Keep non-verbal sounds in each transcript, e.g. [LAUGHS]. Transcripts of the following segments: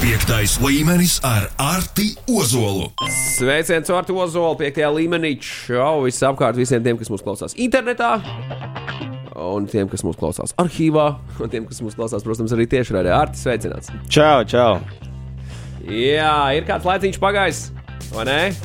Piektais līmenis ar Arti Ozolu. Sveiciens ar to zolu, 5. līmenī. Čau visapkārt visiem tiem, kas mūs klausās internetā. Un tiem, kas mūs klausās arhīvā, un tiem, kas mūs klausās, protams, arī tiešraidē. Arti, sveicināts! Čau, čau! Jā, ir kāds laiciņš pagājis.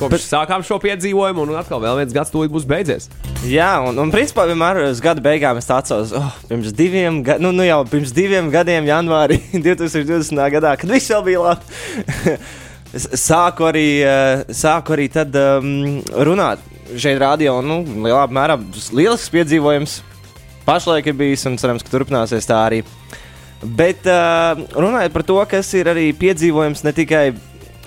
Kopš sākām šo piedzīvojumu, un atkal vēl viens gads tūlīt būs beidzies. Jā, un, un principā vienmēr uz gada beigām es atceros, oh, pirms diviem, ga nu, nu jau pirms diviem gadiem, janvārī 2020. [LAUGHS] gadā, kad viss vēl bija labi. [LAUGHS] sāku arī, eh, sāku arī tad um, runāt šeit, radio. Nu, lielā mērā lielisks piedzīvojums. Pašlaik ir bijis, un cerams, ka turpināsies tā arī. Bet uh, runājot par to, kas ir arī piedzīvojums ne tikai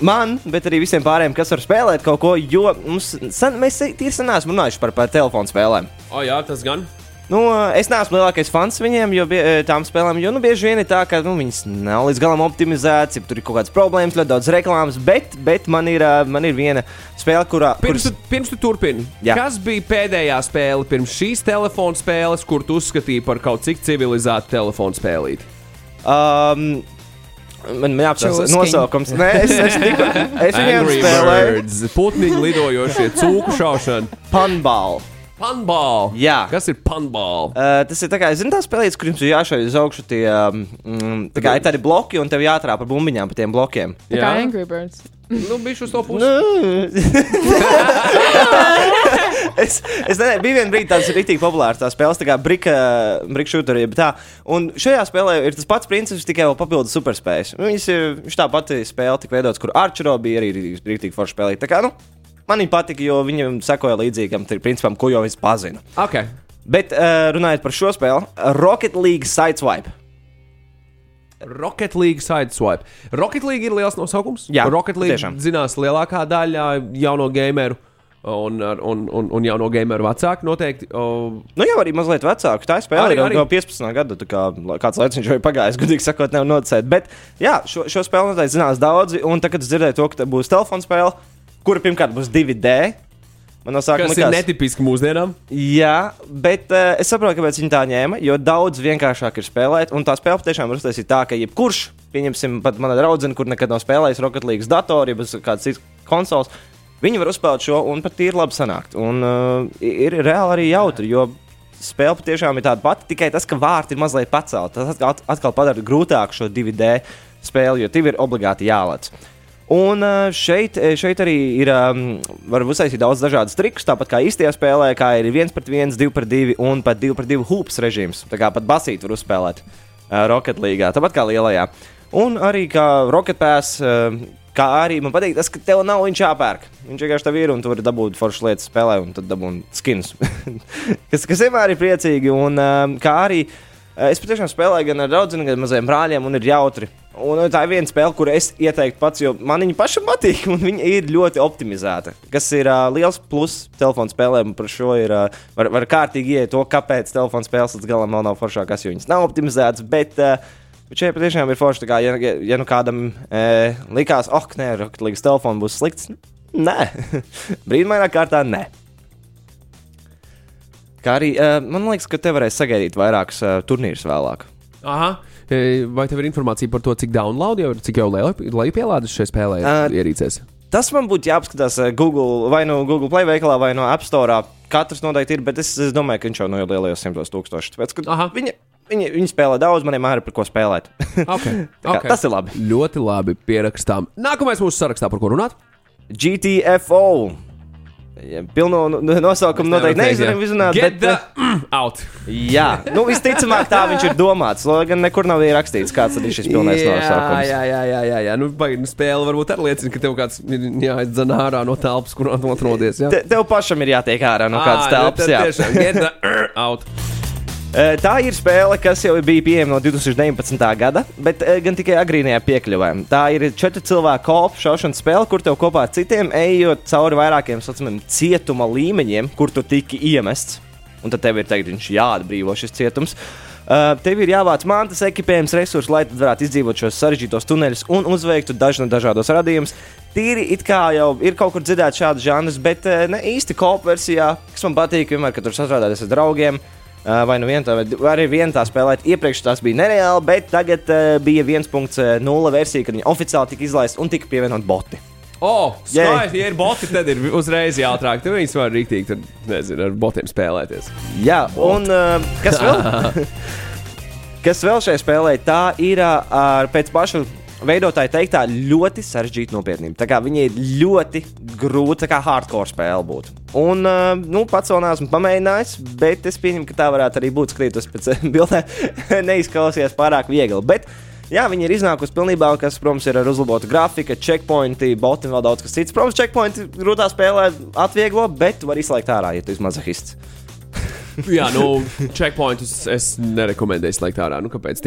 man, bet arī visiem pārējiem, kas var spēlēt kaut ko, jo mums, sen, mēs sen neesam runājuši par, par telefonu spēlēm. O, jā, tas gan. Nu, es neesmu lielākais fans viņiem, jo bie, tām spēlēm, jo nu, bieži vien ir tā, ka nu, viņas nav līdz galam optimizētas, ja tur ir kaut kādas problēmas, ļoti daudz reklāmas, bet, bet man, ir, man ir viena spēle, kurā. Pirms, kuras... tu, pirms tu turpini, Jā. kas bija pēdējā spēle pirms šīs telefona spēles, kur tu uzskatīji par kaut cik civilizētu telefonu spēlīti? Um, Man jāapsaka, nosaukums. Nē, es, es, tiku, es viņiem spēlēju. Putniņi lidojošie, cūku šaušana. Panbālu. Panbālu. Jā. Kas ir panbālu? Uh, tas ir tā kā, zini, tās spēlītas, kur jums ir jāšauj uz augšu tie, mm, tā kā ir tādi bloki, un tev jātrāpa ar bumbiņām pa tiem blokiem. Tā kā Angry Birds. Nu, bijuši uz to pusi. [LAUGHS] [LAUGHS] es, es nezinu, bija viena brīdī, tas ir rīktīgi populārs. Tā spēle, tā kā šūteri, bet tā. Un šajā spēlē ir tas pats princips, tikai vēl papildus superspējas. Viņas ir, tā pati spēle tika veidots, kur Arčero bija arī rīktīgi forši spēlēt. Tā kā, nu, man viņa patika, jo viņam sekoja līdzīgam principam, ko jau es pazinu. Okay. Bet uh, runājot par šo spēli, Rocket League Sideswipe. Rocket League Sideswipe. Rocket League ir liels nosaukums. Jā, Rocket League tiešām. zinās lielākā daļa jauno gameru. Un, un, un, un jauno gameru vecāku noteikti. O... Nu, jau arī mazliet vecāku. Tā spēle arī, jau no 15 gadu. Kā, kāds laiks viņš jau ir pagājis, gudīgi sakot, nav nocēt. Bet jā, šo, šo spēli noteikti zinās daudzi. Un tagad es dzirdēju to, ka būs telefona spēle, kura pirmkārt būs 2D. Man no sākuma tas ir netipiski mūsdienām. Jā, bet uh, es saprotu, kāpēc viņi tā ņēma. Jo daudz vienkāršāk ir spēlēt, un tā spēle patiešām ir uztaisīta tā, ka jebkurš, pieņemsim, pat mana draudzene, kur nekad nav spēlējis Rocket League datorā, bez kādas citas konsoles, viņi var uzspēlēt šo un pat ir labi sanākt. Un uh, ir reāli arī jautri, jo spēle patiešām ir tāda pati, tikai tas, ka vārti ir mazliet pacelti. Tas atkal, atkal padara grūtāku šo 2D spēli, jo tev ir obligāti jālec. Un šeit, šeit arī ir, var uztaisīt daudz dažādas trikus, tāpat kā īstajā spēlē, kā ir 1 pret 1, 2 pret 2 un pat 2 pret 2 hoops režīms. Tā kā pat basīt var uzspēlēt Rocket League, tāpat kā lielajā. Un arī kā Rocket Pass, kā arī man patīk tas, ka tev nav viņš jāpērk. Viņš vienkārši tev ir un tu vari dabūt foršas lietas spēlē un tad dabūt skins, [LAUGHS] kas, kas vienmēr ir priecīgi. Un kā arī es patiešām spēlēju gan ar draugiem, gan maziem brāļiem un ir jautri. Un tā ir viena spēle, kur es ieteiktu pats, jo man viņa pašam patīk, [LAUGHS] un viņa ir ļoti optimizēta. Kas ir uh, liels pluss telefona spēlēm. Par šo ir uh, var, var kārtīgi iet to, kāpēc telefona spēles līdz galam vēl nav foršākas, jo viņas nav optimizētas. Bet, uh, bet šeit patiešām ir forši, kā, ja, ja, ja nu kādam e, likās, oh, nē, Rocket League telefons būs slikts. Nē, [LAUGHS] brīnumainā kārtā nē. Kā arī uh, man liekas, ka te varēs sagaidīt vairākus uh, turnīrus vēlāk. Aha. Vai tev ir informācija par to, cik download jau ir, cik jau lejupielādes šai spēlē uh, ierīcēs? Tas man būtu jāapskatās Google vai no Google Play veikalā vai no App Store. Katrs noteikti ir, bet es, es domāju, ka viņš jau no lielajos simtos tūkstošus. Tāpēc, viņa, viņa, viņa spēlē daudz, man vienmēr ir par ko spēlēt. [LAUGHS] okay. okay. Tas ir labi. Ļoti labi pierakstām. Nākamais mūsu sarakstā, par ko runāt? GTFO. Pilno nosaukumu noteikti neizdarām izrunāt. Bet, the, mm, [CLEARS THROAT] out. Jā, nu visticamāk tā viņš ir domāts. Lai gan nekur nav ierakstīts, kāds ir šis pilnais jā, nosaukums. Jā, jā, jā, jā, jā. Nu, baigi, nu, spēle varbūt arī liecina, ka tev kāds ir jāizdzen ārā no telpas, kur atrodies. Te, tev pašam ir jātiek ārā no kādas telpas. Jā, tiešām. Get the [CLEARS THROAT] out. Tā ir spēle, kas jau bija pieejama no 2019. gada, bet gan tikai agrīnajā piekļuvē. Tā ir četru cilvēku kopu šaušanas spēle, kur tev kopā ar citiem ejot cauri vairākiem saucamiem cietuma līmeņiem, kur tu tiki iemests. Un tad tev ir teikt, viņš jāatbrīvo šis cietums. Uh, tev ir jāvāc mantas, ekipējums, resursi, lai varētu izdzīvot šos sarežģītos tuneļus un uzveiktu dažna dažādos radījumus. Tīri it kā jau ir kaut kur dzirdēts šāds žanrs, bet ne īsti kopu versijā, kas man patīk, vienmēr, kad tur sastrādāties ar draugiem. Vai nu viena tā, vai arī viena tā spēlēt. Iepriekš tas bija nereāli, bet tagad uh, bija 1.0 versija, kad viņi oficiāli tika izlaista un tika pievienot boti. Oh, skaisti, ja ir boti, tad ir uzreiz jātrāk. Tur viņus var rīktīgi, tad, nezinu, ar botiem spēlēties. Jā, un uh, kas vēl? [LAUGHS] kas vēl šai spēlē? Tā ir ar pēc pašu veidotāja teiktā ļoti sarežģīta nopietnība. Tā kā viņa ir ļoti grūta, kā hardcore spēle būtu. Un, nu, pats vēl neesmu pamēģinājis, bet es pieņemu, ka tā varētu arī būt skatītos pēc [LAUGHS] bildēm. Neizklausījās pārāk viegli. Bet, Jā, viņi ir iznākusi pilnībā, kas, protams, ir ar uzlabotu grafiku, checkpointi, boti un vēl daudz kas cits. Protams, checkpointi grūtā spēlē atvieglo, bet tu vari izslēgt ārā, ja tu esi mazahists. [LAUGHS] Jā, nu, checkpointus es nerekomendēju slēgt ārā. Nu, kāpēc?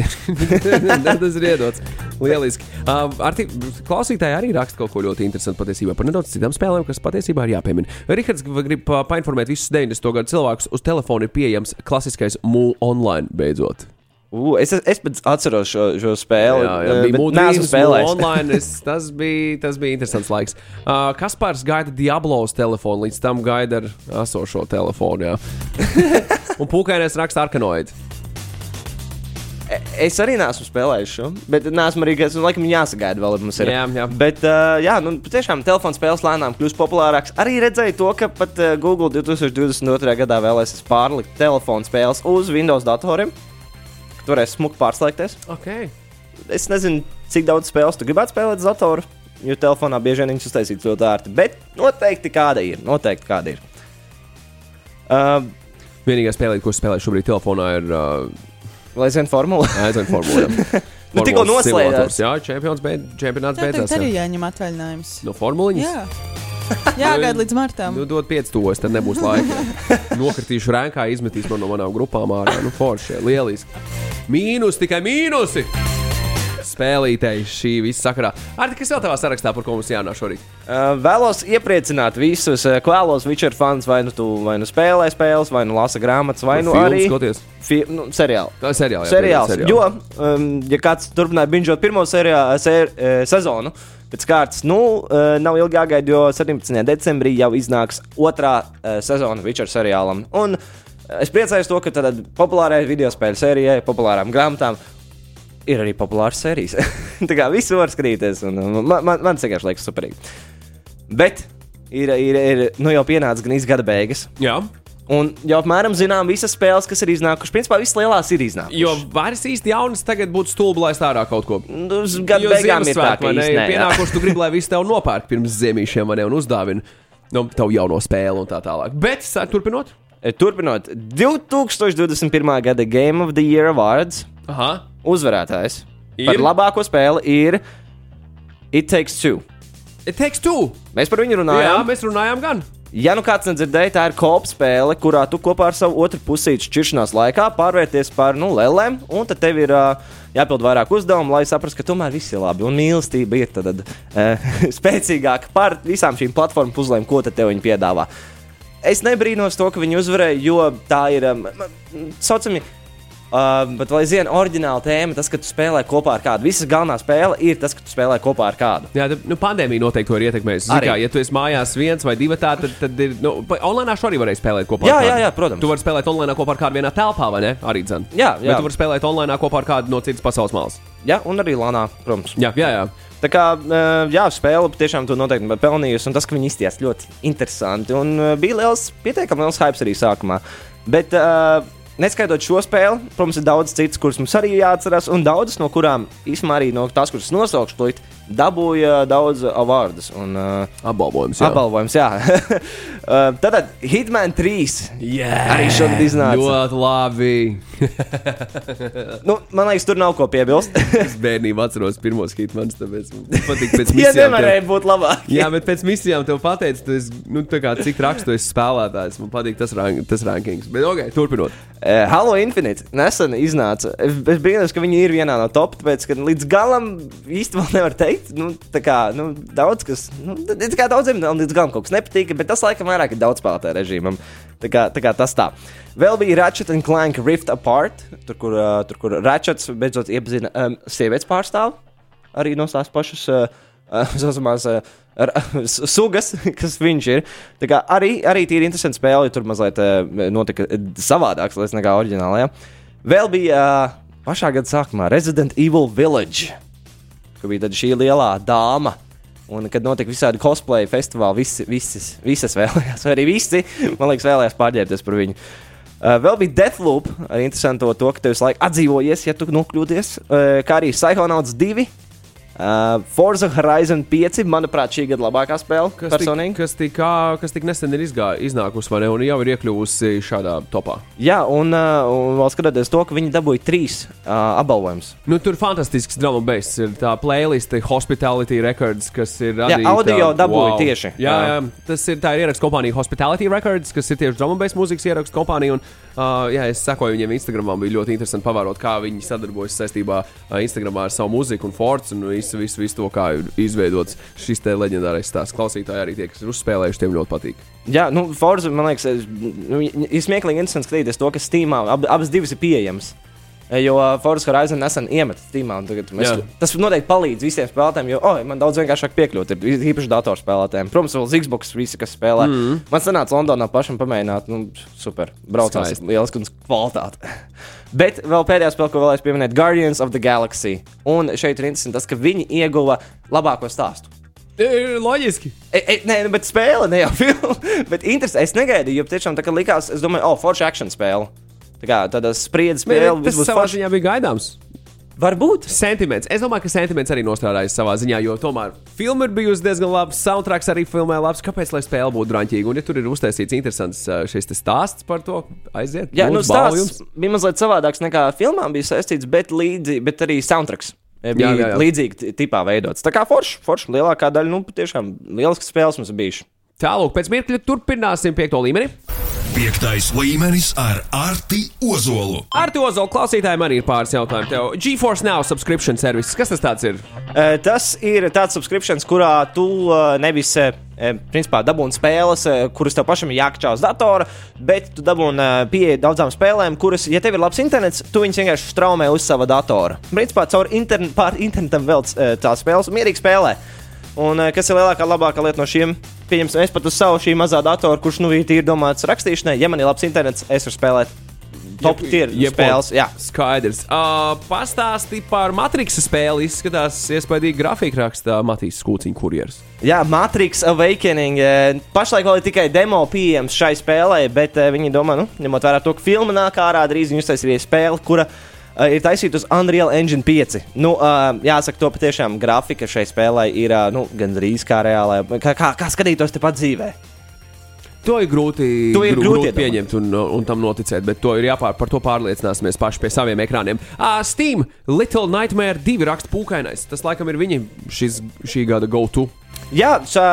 [LAUGHS] Tas ir iedots. Lieliski. Uh, ar tī, klausītāji arī raksta kaut ko ļoti interesantu patiesībā par nedaudz citām spēlēm, kas patiesībā ir jāpiemina. Rihards grib pa- painformēt visus 90. gadu cilvēkus, uz telefona ir pieejams klasiskais mūlu online beidzot. Uh, es, es pats atceros šo, šo spēli. Jā, jā eh, bija spēlējis. online. Es, tas, bija, tas bija interesants laiks. Uh, Kaspars gaida Diablo telefonu, līdz tam gaida ar esošo telefonu. [LAUGHS] Un pūkainais raksta arkanoidu. Es arī neesmu spēlējis šo, bet neesmu arī gājis. Laikam, jāsagaida vēl, mums ir. Jā, jā. Bet, uh, jā, nu, tiešām telefona spēles lēnām kļūst populārākas. Arī redzēju to, ka pat uh, Google 2022. gadā vēlēsies pārlikt telefona spēles uz Windows datoriem. Ka Varēs smuki pārslēgties. Okay. Es nezinu, cik daudz spēles tu gribētu spēlēt uz datora, jo telefonā bieži vien viņas uztaisītas ļoti ērti. Bet noteikti kāda ir. Noteikti kāda ir. Uh, Vienīgā spēlē, ko spēlēju šobrīd telefonā, ir uh, Lai zinātu, formula. aizvien formula. [LAUGHS] Nu, tikko Formulas noslēdzās. Jā, čempions beid, čempionāts beidzās. tagad arī jā. jāņem atvaļinājums. No formuliņas? Jā. Jāgaida līdz martam. Nu, dod 5 tos, tad nebūs laika. [LAUGHS] Nokritīšu rēkā, izmetīs man no manām grupām ārā. Nu, forši, lieliski. Mīnus, tikai mīnusi! Spēlītēji šī visa sakarā. Ar kas vēl tavā sarakstā, par ko mums jārunā šorīt? Uh, vēlos iepriecināt visus uh, kvēlos Witcher fans, vai nu tu vai nu spēlē spēles, vai nu lasa grāmatas, vai nu Filmu arī Skaties. fi, nu, seriālu. Tā ir seriāls. jā, Seriāls. seriāli. Jo, um, ja kāds turpināja binžot pirmo seriā, ser, uh, sezonu, pēc kārtas, nu, uh, nav ilgi jāgaida, jo 17. decembrī jau iznāks otrā uh, sezona Witcher seriālam. Un uh, es priecājos to, ka tādā populārajai video spēļu sērijai, populārām grāmatām. Ir arī populāras sērijas. [LAUGHS] Tā kā visi var skatīties, un man, man, man vienkārši liekas superīgi. Bet ir, ir, ir nu jau pienācis gan izgada beigas, Jā, un jau apmēram zinām visas spēles, kas ir iznākušas. Principā visas lielās ir iznākušas. jo vairs īsti jaunas tagad būtu stulbi laist ārā kaut ko. Nu, gada Jo beigām ir tā, ka jā. pienākuši, tu gribi, lai visi tev nopērk pirms ziemīšiem, ne, un uzdāvina nu, tev jauno spēli un tā tālāk. Bet, turpinot, E, Turpinot, 2021. gada Game of the Year Awards Aha. uzvarētājs Ir? par labāko spēli ir It Takes Two. It takes two. Mēs par viņu Jā, runājām. mēs runājām gan. Ja nu kāds nedzirdēja, tā ir kopa spēle, kurā tu kopā ar savu otru pusīti šķiršanās laikā pārvērties par nu, lēlēm, un tad tev ir uh, jāpild vairāk uzdevumu, lai saprastu, ka tomēr viss ir labi. Un mīlestība ir tad, uh, [LAUGHS] spēcīgāka par visām šīm platformu puzlēm, ko tev viņi piedāvā. Es nebrīnos to, ka viņi uzvarēja, jo tā ir um, saucami. Uh, bet, lai zinātu, oriģināla tēma, tas, ka tu spēlē kopā ar kādu. Visas galvenā spēle ir tas, ka tu spēlē kopā ar kādu. Jā, tad, nu, pandēmija noteikti to ir ietekmējusi. Zini. Kā, ja tu esi mājās viens vai divi, tā, tad, tad ir. Nu, online arī varēja spēlēt kopā. Jā, ar kādu. jā, jā, protams. Tu vari spēlēt online kopā ar kādu vienā telpā, vai ne? Arī dzēn. Jā, jā. Bet tu vari spēlēt online kopā ar kādu no citas pasaules malas. Jā, un arī Lanā, protams. Jā, jā, jā. Tā kā uh, jā, spēle tiešām to noteikti pelnījusi, un tas, ka viņi izties ļoti interesanti. Un uh, bija liels, pietiekami liels hype arī sākumā. Bet, uh, Neskaidrot šo spēli, protams, ir daudz citas, kuras mums arī jāatcerās, un daudzas no kurām īstenībā arī no tās, kuras nosaukšu, tūlīt, dabūja daudz avārdus un uh, Apbalvojums. Jā. apbalvojumus. Jā, [LAUGHS] uh, tad Hitman 3 Yeah. arī šogad iznāca. Ļoti labi. [LAUGHS] Nu, man liekas, tur nav ko piebilst. [LAUGHS] es bērnībā atceros pirmos hitmanis, tāpēc man patīk pēc Tie misijām. tev- nevarēja būt labāk. Jā, bet pēc misijām tev pateica, tu esi, nu, kā, cik raksts tu esi spēlētājs. Man patīk tas, rank, tas rankings. Bet, ok, turpinot. Uh, Halo Infinite nesen iznāca. Es, es brīnos, ka viņi ir vienā no top, tāpēc, ka līdz galam īsti vēl nevar teikt. Nu, tā kā, nu, daudz kas, nu, kā daudziem līdz galam kaut kas nepatīk, bet tas laikam vairāk ir daudz spēlētāju režīmam. Tā kā, tā kā tas tā. Vēl bija Ratchet and Clank Rift Apart, tur, kur, uh, tur, kur Ratchets beidzot iepazina um, sievietes pārstāvu. Arī no tās pašas uh, uh, [LAUGHS] saucamās uh, s- [LAUGHS] sugas, [LAUGHS] kas viņš ir. Tā kā arī, arī tīri interesanti spēle, jo tur mazliet uh, notika uh, savādāks lietas nekā oriģinālajā. Vēl bija uh, pašā gada sākumā Resident Evil Village, kur bija šī lielā dāma. Un, kad notika visādi cosplay festivāli, visi, visas, visas vēlējās, [LAUGHS] vai arī visi, man liekas, vēlējās pārģērbties par viņu. Uh, vēl bija Deathloop, ar interesantu to, ka tev visu laiku atdzīvojies, ja tu nokļūdies. Uh, kā arī Psychonauts 2, uh, Forza Horizon 5, manuprāt, šī gada labākā spēle. Kas tik, personīgi. kas, tik, kas tik nesen ir izgā, iznākusi, vai ne? Un jau ir iekļuvusi šādā topā. Jā, un, uh, un vēl skatoties to, ka viņi dabūja trīs uh, apbalvojumus. Nu, tur fantastisks drama base ir tā playlist, Hospitality Records, kas ir. Jā, radīta- audio dabūja tieši. Jā, Jā. jā, tas ir tā ir ierakstu kompānija Hospitality Records, kas ir tieši drama base mūzikas ierakstu kompānija. Un, uh, jā, es sekoju viņiem Instagramā, bija ļoti interesanti pavērot, kā viņi sadarbojas saistībā uh, Instagramā ar savu mūziku un forts un visu, visu, visu to, kā ir izveidots šis te leģendārais stāsts. Klausītāji arī tie, kas ir uzspēlējuši, tiem ļoti patīk. Jā, nu, Forza, man liekas, es- nu, ir smieklīgi interesanti skatīties to, ka Steamā ab, abas divas ir pieejamas. E, Jo uh, Forza Horizon nesen iemet Steamā. un Mēs, tas noteikti palīdz visiem spēlētājiem, jo oh, man daudz vienkāršāk piekļūt. Ir īpaši datorspēlētājiem. Protams, vēl Xbox visi, kas spēlē. Mm -hmm. Man sanāca Londonā pašam pamēģināt. Nu, super. Braucās lieliski un kvalitāte. [LAUGHS] Bet vēl pēdējā spēle, ko vēlēs pieminēt, Guardians of the Galaxy. Un šeit ir interesanti tas, ka viņi ieguva labāko stāstu. E, loģiski. E, e, nē, nu, bet spēle ne jau [LAUGHS] filma. bet interesanti. Es negaidīju, jo tiešām tā kā likās, es domāju, oh, forša action spēle. Tā kā tāda spriedzes spēle, Tas būs savā ziņā bija gaidāms. Varbūt. Sentiments. Es domāju, ka sentiments arī nostrādājas savā ziņā, jo tomēr filma ir bijusi diezgan laba, soundtracks arī filmē labs. Kāpēc lai spēle būtu drāmīga? Un, ja tur ir uztaisīts interesants uh, šis stāsts par to, aiziet. Jā, nu, stāsts bija mazliet savādāks nekā filmām bija saistīts, bet, līdzi, bet arī soundtracks. e, Bija Jā, jā, jā. līdzīgi tipā veidots. Tā kā forši, forši lielākā daļa, nu, tiešām lielisks spēles mums bijušas. Tālāk, pēc mirkļa turpināsim piekto līmeni. Piektais līmenis ar Arti Ozolu. Ar to Ozolu klausītājiem arī ir pāris jautājumu. Tev GeForce Now subscription service. Kas tas tāds ir? E, Tas ir tāds subscriptions, kurā tu e, nevis e, e, principā, dabūni spēles, kuras tev pašam ir jākāpj uz datora, bet tu dabūni pieeja daudzām spēlēm, kuras, ja tev ir labs internets, tu viņus vienkārši straumē uz sava datora. Principā caur interne, pār internetam vēl e, tās spēles un mierīgi spēlē. Un e, kas ir lielākā, labākā lieta no šiem? Pieņemsim, es pat uz savu šī mazā datora, kurš nu ir domāts rakstīšanai, ja man ir labs internets, es varu spēlēt top tier spēles. Jā. Skaidrs. Uh, Pastāsti par Matrix spēli. Izskatās, iespaidīgi grafika rakstā Matīs Skūciņa kurjeris. Jā, Matrix Awakening. eh, Pašlaik vēl ir tikai demo pieejams šai spēlē, bet eh, viņi domā, nu, ņemot vērā to, ka filma nāk ārā, drīz viņi uztaisīs spēli, kura uh, ir taisīta uz Unreal Engine 5. Nu, uh, jāsaka, to patiešām grafika šai spēlē ir uh, nu, gandrīz kā reālā, kā, kā, kā skatītos tepat dzīvē. To ir grūti, To ir grū- grūti grūti pieņemt un, un tam noticēt, bet to jāpār, par to pārliecināsimies paši pie saviem ekrāniem. Uh, Steam, Little Nightmare 2 raksta pūkainais. Tas laikam ir viņa šis, šī gada go-to. Jā, šā,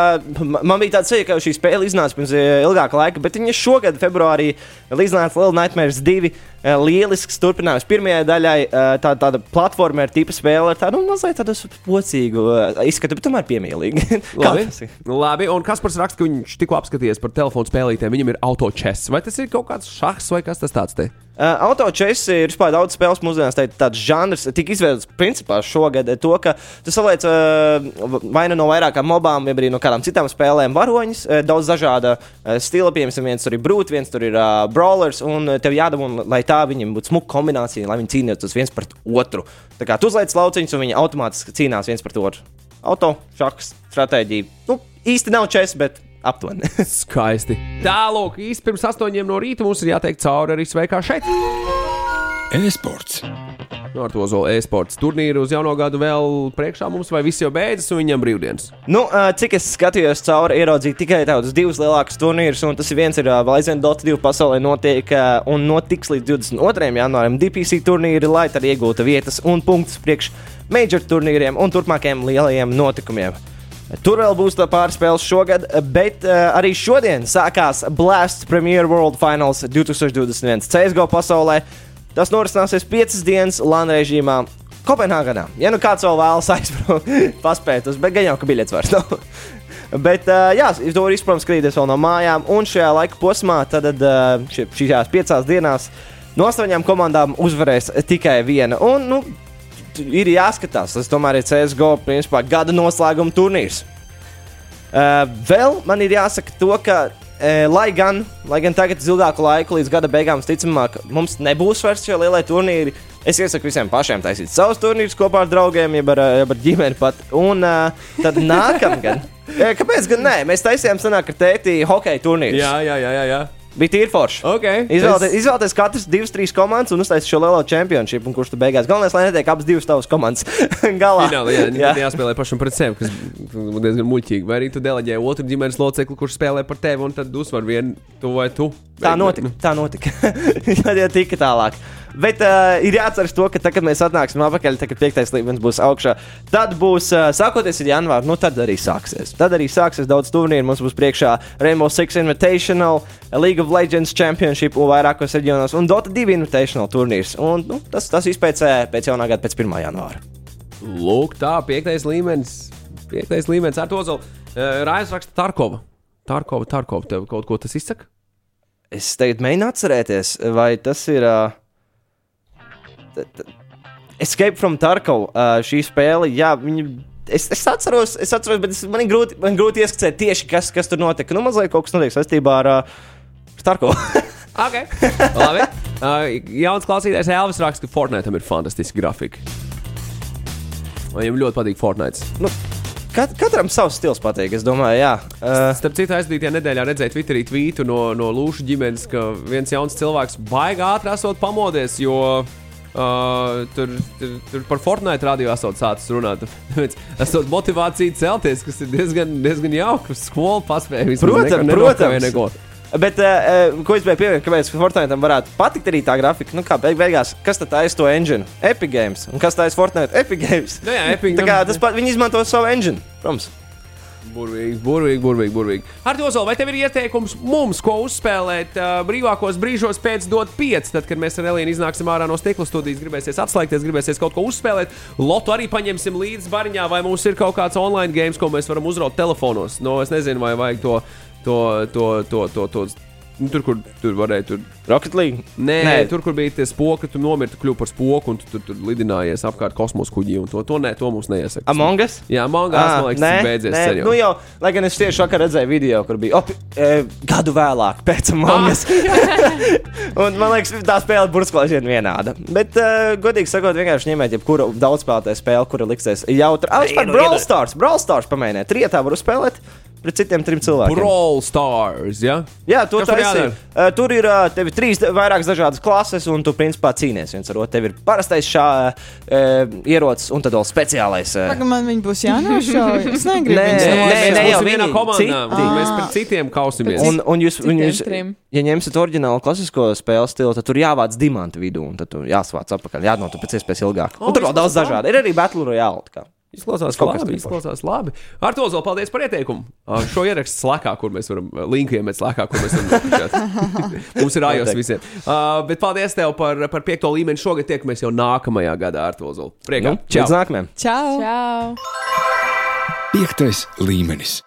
ma- man bija tāds sajūta, ka šī spēle iznāca pirms eh, ilgāka laika, bet viņa šogad, februārī, iznāca Little Nightmares 2. Eh, Lielisks turpinājums pirmajai daļai. eh, Tā, tāda platforma ar tipu spēle, ar tādu nu, mazliet tādu pocīgu eh, izskatu, bet tomēr piemīlīgi. [LAUGHS] Kā Labi. Labi, un Kaspars raksta, ka viņš tikko apskatījies par telefonu spēlītēm. Viņam ir autočess. Vai tas ir kaut kāds šachs vai kas tas tāds? Te? Uh, Autočess ir vispār daudz spēles mūsdienās. Tā ir tāds žanrs, tika izveidots principā šogad. To, ka tu saliec uh, vai nu no vairākām mobām, vai arī no kādām citām spēlēm varoņus. Uh, daudz dažāda uh, stila, piemēram, viens tur ir brūts, viens tur ir uh, brawlers, un tev jādabūna, lai tā viņiem būtu smuka kombinācija, lai viņi cīnītos viens pret otru. Tā kā tu uzliec lauciņus, un viņi automātiski cīnās viens pret otru. Auto, šachs, stratēģija. Nu, īsti nav čes, bet aptuveni. [LAUGHS] Skaisti. Tālāk, īsti pirms astoņiem no rīta mums ir jāteikt cauri arī sveikā šeit. E-sports. No ar to zola e-sports turnīru uz jauno gadu vēl priekšā mums, vai viss jau beidzas un viņam brīvdienas? Nu, cik es skatījos cauri, ieraudzīju tikai tādus divus lielākus turnīrus, un tas ir viens, ir vēl aizvien Dota 2 pasaulē notiek, un notiks līdz 22. janvārim DPC turnīri, lai tad iegūtu vietas un punktus priekš major turnīriem un turpmākajiem lielajiem notikumiem. Tur vēl būs tā pāris spēles šogad, bet uh, arī šodien sākās Blast Premier World Finals 2021 CSGO pasaulē. Tas norisināsies piecas dienas LAN režīmā Kopenhāgenā. Ja nu kāds vēl vēlas [LAUGHS] aizbraukt, paspēt bet gan jau, ka biļets vairs nav. [LAUGHS] Bet, uh, jā, to var izprotams skatīties vēl no mājām, un šajā laika posmā, tad uh, šajās piecās dienās no astoņām komandām uzvarēs tikai viena. Un, nu, ir jāskatās. Tas tomēr ir CSGO principā, gada noslēguma turnīrs. Uh, vēl man ir jāsaka to, ka, uh, lai, gan, lai gan tagad ilgāku laiku, līdz gada beigām, ticamāk, mums nebūs vairs šie lielie turnīri. Es iesaku visiem pašiem taisīt savus turnīrus kopā ar draugiem, jeb ar, jeb ar ģimeni pat. Un uh, tad nākamgad, [LAUGHS] kāpēc gan nē, mēs taisījām senāk ar tēti hokeja turnīru. Jā, jā, jā, jā. jā. Bija tīri forši. Okay. Izvēlēties, izvēlēties katrs divas, trīs komandas un uztaisīt šo lielo čempionšīpu, un kurš tur beigās galvenais, lai netiek abas divas tavas komandas [LAUGHS] galā. Finālā, jā, jā. jāspēlē pašam pret sevi, kas diezgan muļķīgi. Vai arī tu deleģē otru ģimenes locekli, kurš spēlē par tevi, un tad uzvar vienu tu vai tu. Tā notika. Tā notika. [LAUGHS] Tad jau tika tālāk. Bet uh, ir jāatcerās to, ka tad, kad mēs atnāksim atpakaļ, tad, kad piektais līmenis būs augšā, tad būs uh, sākoties ar janvāru, nu tad arī sāksies. Tad arī sāksies daudz turnīru. Mums būs priekšā Rainbow Six Invitational, League of Legends Championship un vairākos reģionos, un Dota 2 Invitational turnīrs. Un, nu, tas, tas izpēc pēc jaunā gada, pēc 1. janvāra. Lūk, tā, piektais līmenis. Piektais līmenis ar to zolu. Uh, Rājas raksta Tarkova. Tarkova, Tarkova. Tev kaut ko tas izsaka? Es tagad mēģinu atcerēties, vai tas ir. Uh, Escape from Tarkov. Uh, šī spēle, jā, viņa. Es, es atceros, es atceros, bet es, man ir grūti, man grūti ieskicēt tieši, kas, kas tur notika. Nu, mazliet kaut kas notiek saistībā ar uh, Tarkovu. [LAUGHS] Ok, labi. Uh, jauns klausītājs Elvis raksta, ka Fortnite ir fantastiski grafika. Un Viņam ļoti patīk Fortnite. nu, kat, katram savs stils patīk, es domāju, jā. Uh, Starp citu, aizdītajā nedēļā redzēju Twitterī tvītu no, no Lūšu ģimenes, ka viens jauns cilvēks baigā ātri esot pamodies, jo uh, tur, tur, tur par Fortnite radio esot sācis runāt. Esot motivācija celties, kas ir diezgan, diezgan jauka. Skola paspēja Protams, protams. Neko. Bet, uh, ko es gribēju pieminēt, kāpēc Fortnite varētu patikt arī tā grafika? Nu, kā beig beigās, kas tad taisa to engine? Epic Games. Un kas taisa Fortnite? Epic Games. Nu jā, Epic, Tā kā tas pat, viņi izmanto savu engine, protams. Burvīgi, burvīgi, burvīgi. burvīgi. Ar to zolu, vai tev ir ieteikums mums, ko uzspēlēt uh, brīvākos brīžos pēc dot 5, tad, kad mēs ar Elīnu iznāksim ārā no stikla studijas, gribēsies atslēgties, gribēsies kaut ko uzspēlēt. Lotu arī paņemsim līdzi bariņā, vai mums ir kaut kāds online games, ko mēs varam uzraut telefonos. No, es nezinu, vai vajag to, to, to, to, to, to, nu, tur, kur tur varēja. Tur, Rocket League. Nē, Nē. Nē, tur, kur bija tie spoki, tu nomirti, kļuvi par spoku, un tu tur, tur lidinājies apkārt kosmosa kuģī. To, to, nē, to mums neiesaka. Among Us? Jā, mangā, Ah, man liekas, tas ir beidzies. nē, jau. nu jau, lai gan es tieši vakar redzēju video, kur bija op, e, gadu vēlāk, pēc Amongas. [LAUGHS] un man liekas, tā spēle burbuļsaktas ir vienāda. Bet, uh, godīgi sakot, vienkārši ņemiet jebkuru daudzspēlētāju spēli, kura liksies jautra. Ah, vispār Brawl Stars, Brawl Stars pamēģiniet. Trietā var uzspēlēt pret citiem trim cilvēkiem. Brawl Stars. Ja? Jā, to Kas tur taisīt. jādara? Uh, tur ir uh, tev ir trīs vairākas dažādas klases, un tu principā cīnies viens ar otru. Tev ir parastais šā uh, ierocis, un tad vēl speciālais. Uh, Tagad man viņi būs jānošauj. Es negribu Nē, nē, nē, mēs jau vienā komandā. citi. Mēs pret citiem kausimies. Un, un jūs, un jūs ja ņemsiet oriģinālu klasisko spēles stilu, tad tur jāvāc diamantu vidū, un tad tur jāsvāc atpakaļ, jānotur pēc iespējas ilgāk. Un tur vēl daudz dažādu. Ir arī Battle Royale. Izklausās labi. Izklausās labi. Ar to zolu paldies par ieteikumu. Šo ierakstu slēgā, kur mēs varam linku iemet slēgā, kur mēs varam. [LAUGHS] Mums ir ājos visiem. Uh, bet paldies tev par, par piekto līmeni. Šogad tiekamies jau nākamajā gadā ar to zolu. Priekā. Nu, nākamajam! Čau! Čau! Piektais līmenis.